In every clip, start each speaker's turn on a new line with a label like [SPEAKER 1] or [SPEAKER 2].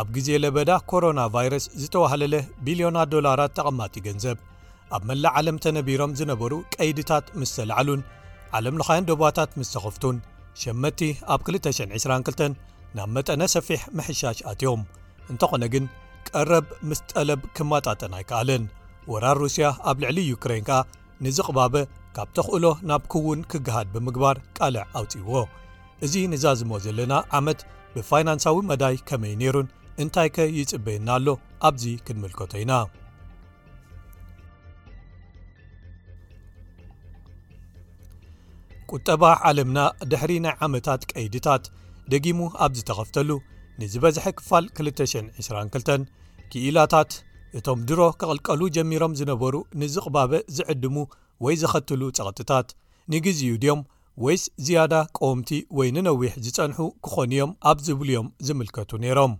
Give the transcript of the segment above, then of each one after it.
[SPEAKER 1] ኣብ ግዜ ለበዳ ኮሮና ቫይረስ ዝተዋህለለ ቢልዮናት ዶላራት ተቐማጢ ገንዘብ ኣብ መላእ ዓለም ተነቢሮም ዝነበሩ ቀይድታት ምስ ተላዕሉን ዓለም ለኻያን ደባታት ምስ ተኸፍቱን ሸመቲ ኣብ 222 ናብ መጠነ ሰፊሕ ምሕሻሽ ኣትዮም እንተኾነ ግን ቀረብ ምስ ጠለብ ክመጣጠን ኣይከኣለን ወራር ሩስያ ኣብ ልዕሊ ዩክረይን ከኣ ንዝቕባበ ካብ ተኽእሎ ናብ ክውን ክገሃድ ብምግባር ቃልዕ ኣውጺእዎ እዚ ንዛዝሞ ዘለና ዓመት ብፋይናንሳዊ መዳይ ከመይ ነይሩን እንታይከ ይጽበየና ኣሎ ኣብዚ ክንምልከቶ ኢና ቁጠባ ዓለምና ድሕሪ ናይ ዓመታት ቀይድታት ደጊሙ ኣብ ዝተኸፍተሉ ንዝበዝሐ ክፋል 222 ክኢላታት እቶም ድሮ ክቕልቀሉ ጀሚሮም ዝነበሩ ንዝቕባበ ዝዕድሙ ወይ ዘኸትሉ ጸቕጥታት ንግዜኡ ድዮም ወይስ ዝያዳ ቀወምቲ ወይ ንነዊሕ ዝጸንሑ ክኾኑ እዮም ኣብ ዝብሉ እዮም ዝምልከቱ ነይሮም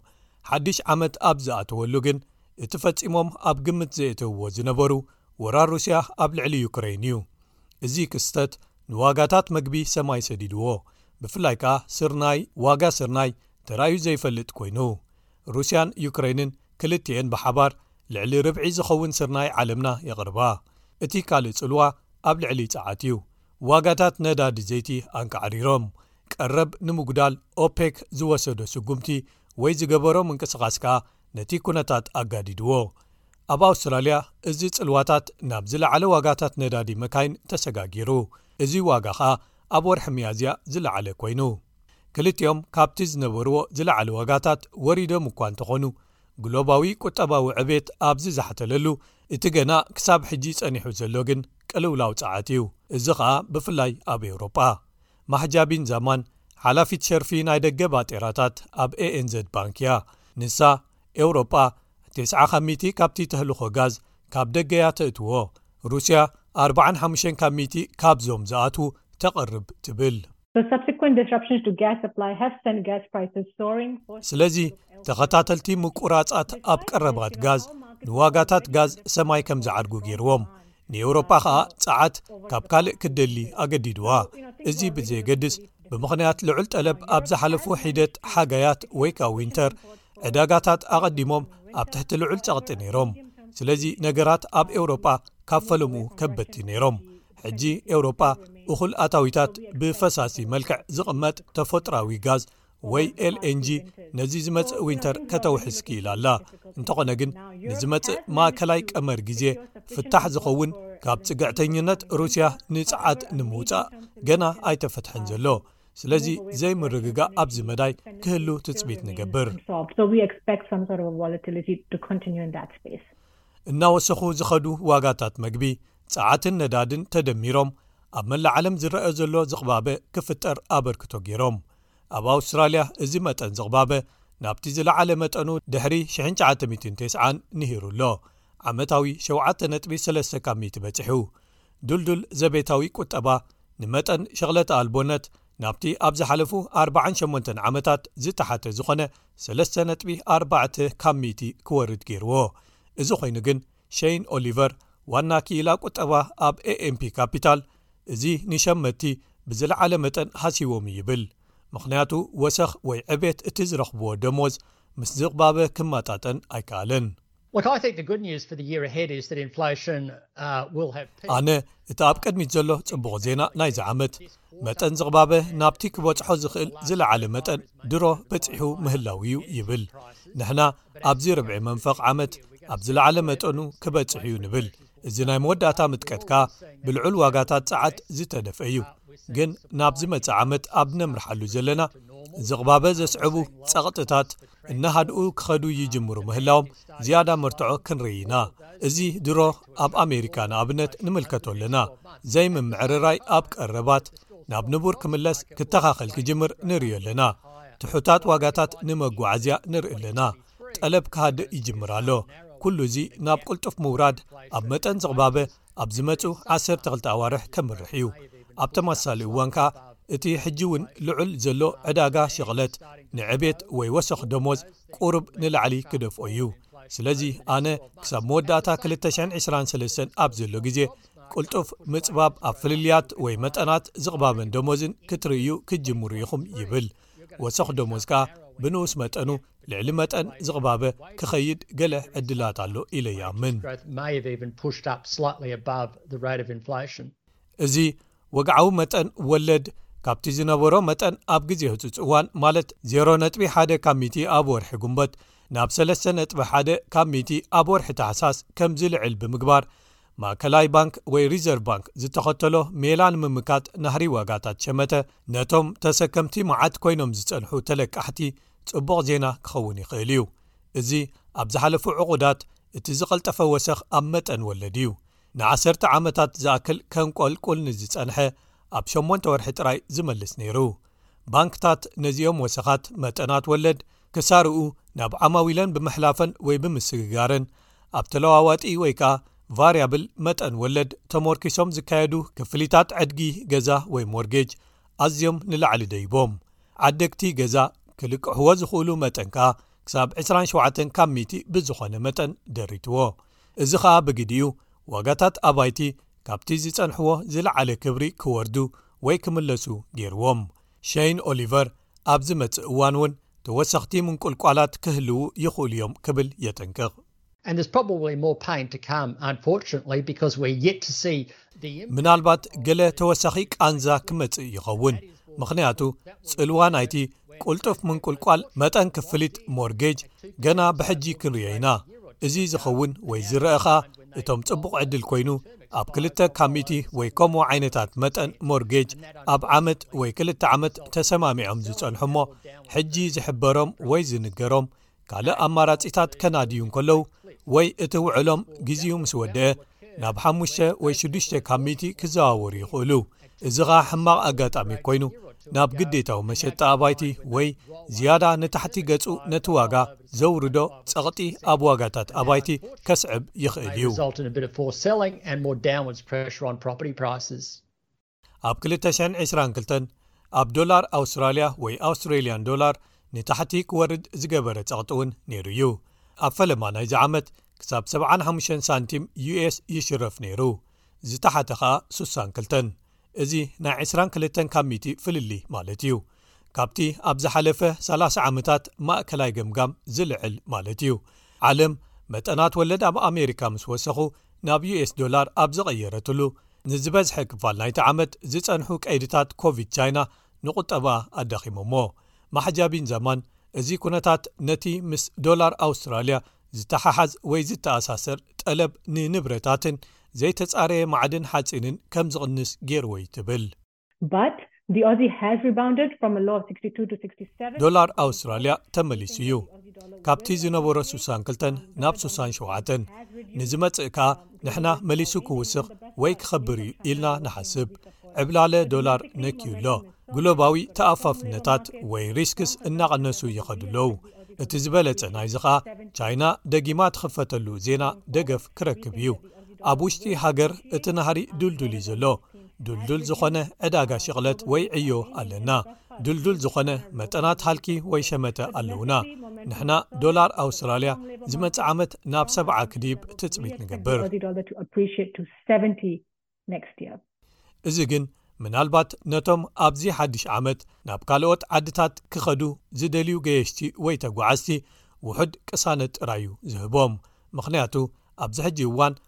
[SPEAKER 1] ሓድሽ ዓመት ኣብ ዝኣተወሉ ግን እቲ ፈጺሞም ኣብ ግምት ዘየተውዎ ዝነበሩ ወራር ሩስያ ኣብ ልዕሊ ዩክረይን እዩ። እዚ ክስተት ንዋጋታት መግቢ ሰማይ ሰዲድዎ፣ ብፍላይ ከኣ ስርናይ ዋጋ ስርናይ ተራእዩ ዘይፈልጥ ኮይኑ። ሩስያን ዩክረይንን ክልቲኤን ብሓባር ልዕሊ ርብዒ ዝኸውን ስርናይ ዓለምና የቕርባ። እቲ ካልእ ጽልዋ ኣብ ልዕሊ ጸዓት እዩ። ዋጋታት ነዳዲ ዘይቲ ኣንቃዕሪሮም። ቀረብ ንምጉዳል ኦፔክ ዝወሰዶ ስጉምቲ ወይ ዝገበሮ ምንቅስቓስ ከኣ ነቲ ኩነታት ኣጋዲድዎ። ኣብ ኣውስትራልያ እዚ ጽልዋታት ናብ ዝለዓለ ዋጋታት ነዳዲ መካይን ተሰጋጊሩ፣ እዚ ዋጋ ኸኣ ኣብ ወርሒ ሚያዝያ ዝለዓለ ኰይኑ። ክልቲኦም ካብቲ ዝነበርዎ ዝለዓለ ዋጋታት ወሪዶም እኳ እንተዀኑ፣ ግሎባዊ ቍጠባዊ ዕቤት ኣብ ዝዛሕተለሉ እቲ ገና ክሳብ ሕጂ ጸኒሑ ዘሎ ግን ቅልውላው ጸዓት'ዩ፣ እዚ ኸኣ ብፍላይ ኣብ ኤውሮጳ። ማሕጃ ቢን ዛማን፣ ሓላፊት ሸርፊ ናይ ደገ ባጤራታት ኣብ ANZ ባንክ እያ። ንሳ፣ ኤውሮጳ ቴስዓ ካብ ሚእቲ ካብቲ ተህልኾ ጋዝ ካብ ደገ እያ ተእትዎ፣ ሩስያ ኣርብዓን ሓሙሽተን ካብ ሚእቲ ካብዞም ዝኣትዉ ተቕርብ ትብል። ስለዚ ተኸታተልቲ ምቁራጻት ኣብ ቀረባት ጋዝ ንዋጋታት ጋዝ ሰማይ ከም ዝዓርጉ ገይርዎም። ንኤውሮጳ ኸኣ ጸዓት ካብ ካልእ ክትደሊ ኣገዲድዋ። እዚ ብዘየገድስ ብምኽንያት ልዑል ጠለብ ኣብ ዝሓለፉ ሒደት ሓጋያት ወይ ከኣ ዊንተር ዕዳጋታት ኣቐዲሞም ኣብ ትሕቲ ልዑል ጸቕጢ ነይሮም ስለዚ ነገራት ኣብ ኤውሮጳ ካብ ፈለምኡ ከበቲ ነይሮም ሕጂ ኤውሮጳ እኹል ኣታዊታት ብፈሳሲ መልክዕ ዝቕመጥ ተፈጥራዊ ጋዝ ወይ lng ነዚ ዝመጽእ ዊንተር ከተውሕስ ክኢላ ኣላ እንተኾነ ግን ንዝመጽእ ማእከላይ ቀመር ግዜ ፍታሕ ዝኸውን ካብ ጽግዕተኝነት ሩስያ ንጽዓት ንምውጻእ ገና ኣይተፈትሐን ዘሎ ስለዚ ዘይምርግጋእ ኣብዚ መዳይ ክህሉ ትጽቢት ንገብር እናወሰኹ ዝኸዱ ዋጋታት መግቢ ጸዓትን ነዳድን ተደሚሮም ኣብ መላእ ዓለም ዝረኣ ዘሎ ዝቕባበ ክፍጠር ኣበርክቶ ገይሮም ኣብ ኣውስትራልያ እዚ መጠን ዝቕባበ ናብቲ ዝለዓለ መጠኑ ድሕሪ 1990 ንሂሩ ኣሎ ዓመታዊ 7.3 ካብ ሚቲ በጺሑ ዱልዱል ዘቤታዊ ቁጠባ ንመጠን ሸቕለተ ኣልቦነት ናብቲ ኣብ ዝሓለፉ 48 ዓመታት ዝተሓተ ዝኾነ 3.4 ካብ ሚቲ ክወርድ ገይርዎ እዚ ኮይኑ ግን ሸይን ኦሊቨር፣ ዋና ክኢላ ቁጠባ ኣብ ኤኤምፒ ካፒታል፣ እዚ ንሸመትቲ ብዝለዓለ መጠን ሃስይዎም'ዩ ይብል፣ ምኽንያቱ ወሰኽ ወይ ዕቤት እቲ ዝረኽብዎ ደሞዝ ምስ ዝቕባበ ክመጣጠን ኣይከኣለን። ኣነ እቲ ኣብ ቅድሚት ዘሎ ጽቡቕ ዜና ናይዚ ዓመት፣ መጠን ዝቕባበ ናብቲ ክበጽሖ ዝኽእል ዝለዓለ መጠን ድሮ በጺሑ ምህላዉ'ዩ ይብል። ንሕና ኣብዚ ርብዒ መንፈቕ ዓመት ኣብ ዝለዓለ መጠኑ ክበጽሕ እዩ ንብል እዚ ናይ መወዳእታ ምጥቀትካ ብልዑል ዋጋታት ጸዓት ዝተደፍአ እዩ ግን ናብ ዝመጽ ዓመት ኣብ ነምርሓሉ ዘለና ዝቕባበ ዘስዕቡ ጸቕጥታት እናሃድኡ ክኸዱ ይጅምሩ ምህላዎም ዝያዳ መርትዖ ክንርኢና እዚ ድሮ ኣብ ኣሜሪካ ንኣብነት ንምልከቶ ኣለና ዘይ ምምዕርራይ ኣብ ቀረባት ናብ ንቡር ክምለስ ክተኻኸል ክጅምር ንርእዮ ኣለና ትሑታት ዋጋታት ንመጓዓዝያ ንርኢ ኣለና ጠለብ ክሃድእ ይጅምር ኣሎ ኩሉ እዚ ናብ ቅልጡፍ ምውራድ ኣብ መጠን ዝቕባበ ኣብ ዝመፁ 12 ኣዋርሕ ከምርሕ እዩ ኣብ ተመሳሳሊ እዋን ከኣ እቲ ሕጂ እውን ልዑል ዘሎ ዕዳጋ ሸቕለት ንዕቤት ወይ ወሰኽ ደሞዝ ቁሩብ ንላዕሊ ክደፍኦ እዩ ስለዚ ኣነ ክሳብ መወዳእታ 223 ኣብ ዘሎ ግዜ ቅልጡፍ ምጽባብ ኣብ ፍልልያት ወይ መጠናት ዝቕባበን ደሞዝን ክትርእዩ ክትጅምሩ ኢኹም ይብል ወሰኽ ደሞዝ ከኣ ብንኡስ መጠኑ ልዕሊ መጠን ዝቕባበ ክኸይድ ገለ ዕድላት ኣሎ ኢለ ይኣምን እዚ ወግዓዊ መጠን ወለድ ካብቲ ዝነበሮ መጠን ኣብ ግዜ ህጹጽ እዋን ማለት ዜሮ ነጥቢ ሓደ ካብ ሚቲ ኣብ ወርሒ ጉንበት ናብ ሰለስተ ነጥቢ ሓደ ካብ ሚቲ ኣብ ወርሒ ታሕሳስ ከም ዝልዕል ብምግባር ማእከላይ ባንክ ወይ ሪዘርቭ ባንክ ዝተኸተሎ ሜላ ንምምካት ናህሪ ዋጋታት ሸመተ ነቶም ተሰከምቲ መዓት ኮይኖም ዝጸንሑ ተለቃሕቲ ጽቡቕ ዜና ክኸውን ይኽእል እዩ እዚ ኣብ ዝሓለፉ ዕቑዳት እቲ ዝቐልጠፈ ወሰኽ ኣብ መጠን ወለድ እዩ ንዓሰርተ ዓመታት ዝኣክል ከንቆልቊል ንዝጸንሐ ኣብ ሸሞንተ ወርሒ ጥራይ ዝመልስ ነይሩ። ባንክታት ነዚኦም ወሰኻት መጠናት ወለድ ክሳርኡ ናብ ዓማዊለን ብምሕላፈን ወይ ብምስግጋረን ኣብ ተለዋዋጢ ወይ ከኣ ቫርያብል መጠን ወለድ ተሞርኪሶም ዝካየዱ ክፍሊታት ዕድጊ ገዛ ወይ ሞርጌጅ ኣዝዮም ንላዕሊ ደይቦም ዓደግቲ ገዛ ክልቅሕዎ ዝኽእሉ መጠን ከኣ ክሳብ ዕስራን ሸውዓተን ካብ ሚእቲ ብዝኾነ መጠን ደሪትዎ። እዚ ኸኣ ብግዲኡ፣ ዋጋታት ኣባይቲ ካብቲ ዝጸንሕዎ ዝለዓለ ክብሪ ክወርዱ ወይ ክምለሱ ገይርዎም። ሸይን ኦሊቨር፣ ኣብ ዝመጽእ እዋን እውን ተወሰኽቲ ምንቁልቋላት ክህልዉ ይኽእሉ እዮም ክብል የጠንቅቕ። ምናልባት ገለ ተወሳኺ ቃንዛ ክመጽእ ይኸውን ምኽንያቱ ጽልዋ ናይቲ ቁልጡፍ ምንቁልቋል መጠን ክፍሊት ሞርጌጅ ገና ብሕጂ ክንርዮ ኢና እዚ ዝኸውን ወይ ዝረአ ኸኣ እቶም ጽቡቕ ዕድል ኮይኑ ኣብ ክልተ ካብ ሚእቲ ወይ ከምኡ ዓይነታት መጠን ሞርጌጅ ኣብ ዓመት ወይ ክልተ ዓመት ተሰማሚዖም ዝጸንሑ እሞ ሕጂ ዝሕበሮም ወይ ዝንገሮም ካልእ ኣማራጺታት ከናድዩ እንከለዉ ወይ እቲ ውዕሎም ግዜኡ ምስ ወደአ ናብ ሓሙሽተ ወይ ሽዱሽተ ካብ ሚእቲ ክዘዋወሩ ይኽእሉ እዚ ኸኣ ሕማቕ ኣጋጣሚ ኮይኑ ናብ ግዴታዊ መሸጣ ኣባይቲ ወይ ዝያዳ ንታሕቲ ገጹ ነቲ ዋጋ ዘውርዶ ጸቕጢ ኣብ ዋጋታት ኣባይቲ ከስዕብ ይኽእል እዩ ኣብ 222 ኣብ ዶላር ኣውስትራልያ ወይ ኣውስትራልያን ዶላር ንታሕቲ ክወርድ ዝገበረ ጸቕጢ እውን ነይሩ እዩ ኣብ ፈለማ ናይዚ ዓመት ክሳብ 75 ሳንቲም ዩስ ይሽረፍ ነይሩ ዝተሓተ ከኣ 62 እዚ ናይ 22 ካብ ሚቲ ፍልልይ ማለት እዩ ካብቲ ኣብ ዝሓለፈ ሰላ0 ዓመታት ማእከላይ ገምጋም ዝልዕል ማለት እዩ ዓለም መጠናት ወለድ ኣብ ኣሜሪካ ምስ ወሰኹ ናብ ዩስ ዶላር ኣብ ዝቐየረትሉ ንዝበዝሐ ክፋል ናይቲ ዓመት ዝጸንሑ ቀይድታት ኮቪድ ቻይና ንቝጠባ ኣዳኺሞሞ ማሕጃቢን ዘማን እዚ ኩነታት ነቲ ምስ ዶላር ኣውስትራልያ ዝተሓሓዝ ወይ ዝተኣሳሰር ጠለብ ንንብረታትን ዘይተጻረየ ማዕድን ሓፂንን ከም ዝቕንስ ገይርዎዩ ትብል ዶላር ኣውስትራልያ ተመሊሱ እዩ ካብቲ ዝነበሮ ሱሳን ክልተን ናብ ሱሳን ሸውዓተን ንዝመጽእ ከኣ ንሕና መሊሱ ክውስኽ ወይ ክኸብር እዩ ኢልና ንሓስብ ዕብላለ ዶላር ነክዩ ኣሎ ግሎባዊ ተኣፋፍነታት ወይ ሪስክስ እናቐነሱ ይኸዱ ኣለዉ እቲ ዝበለጸ ናይዚ ኸኣ ቻይና ደጊማ ትኽፈተሉ ዜና ደገፍ ክረክብ እዩ ኣብ ውሽጢ ሃገር እቲ ናህሪ ዱልዱል እዩ ዘሎ ድልዱል ዝኾነ ዕዳጋ ሽቕለት ወይ ዕዮ ኣለና ድልዱል ዝኾነ መጠናት ሃልኪ ወይ ሸመተ ኣለዉና ንሕና ዶላር ኣውስትራልያ ዝመጽእ ዓመት ናብ ሰዓ ክዲብ ትጽቢት ንገብር እዚ ግን ምናልባት ነቶም ኣብዚ ሓድሽ ዓመት ናብ ካልኦት ዓድታት ክኸዱ ዝደልዩ ገየሽቲ ወይ ተጓዓዝቲ ውሑድ ቅሳነት ጥራይ እዩ ዝህቦም ምኽንያቱ ኣብዚ ሕጂ እዋን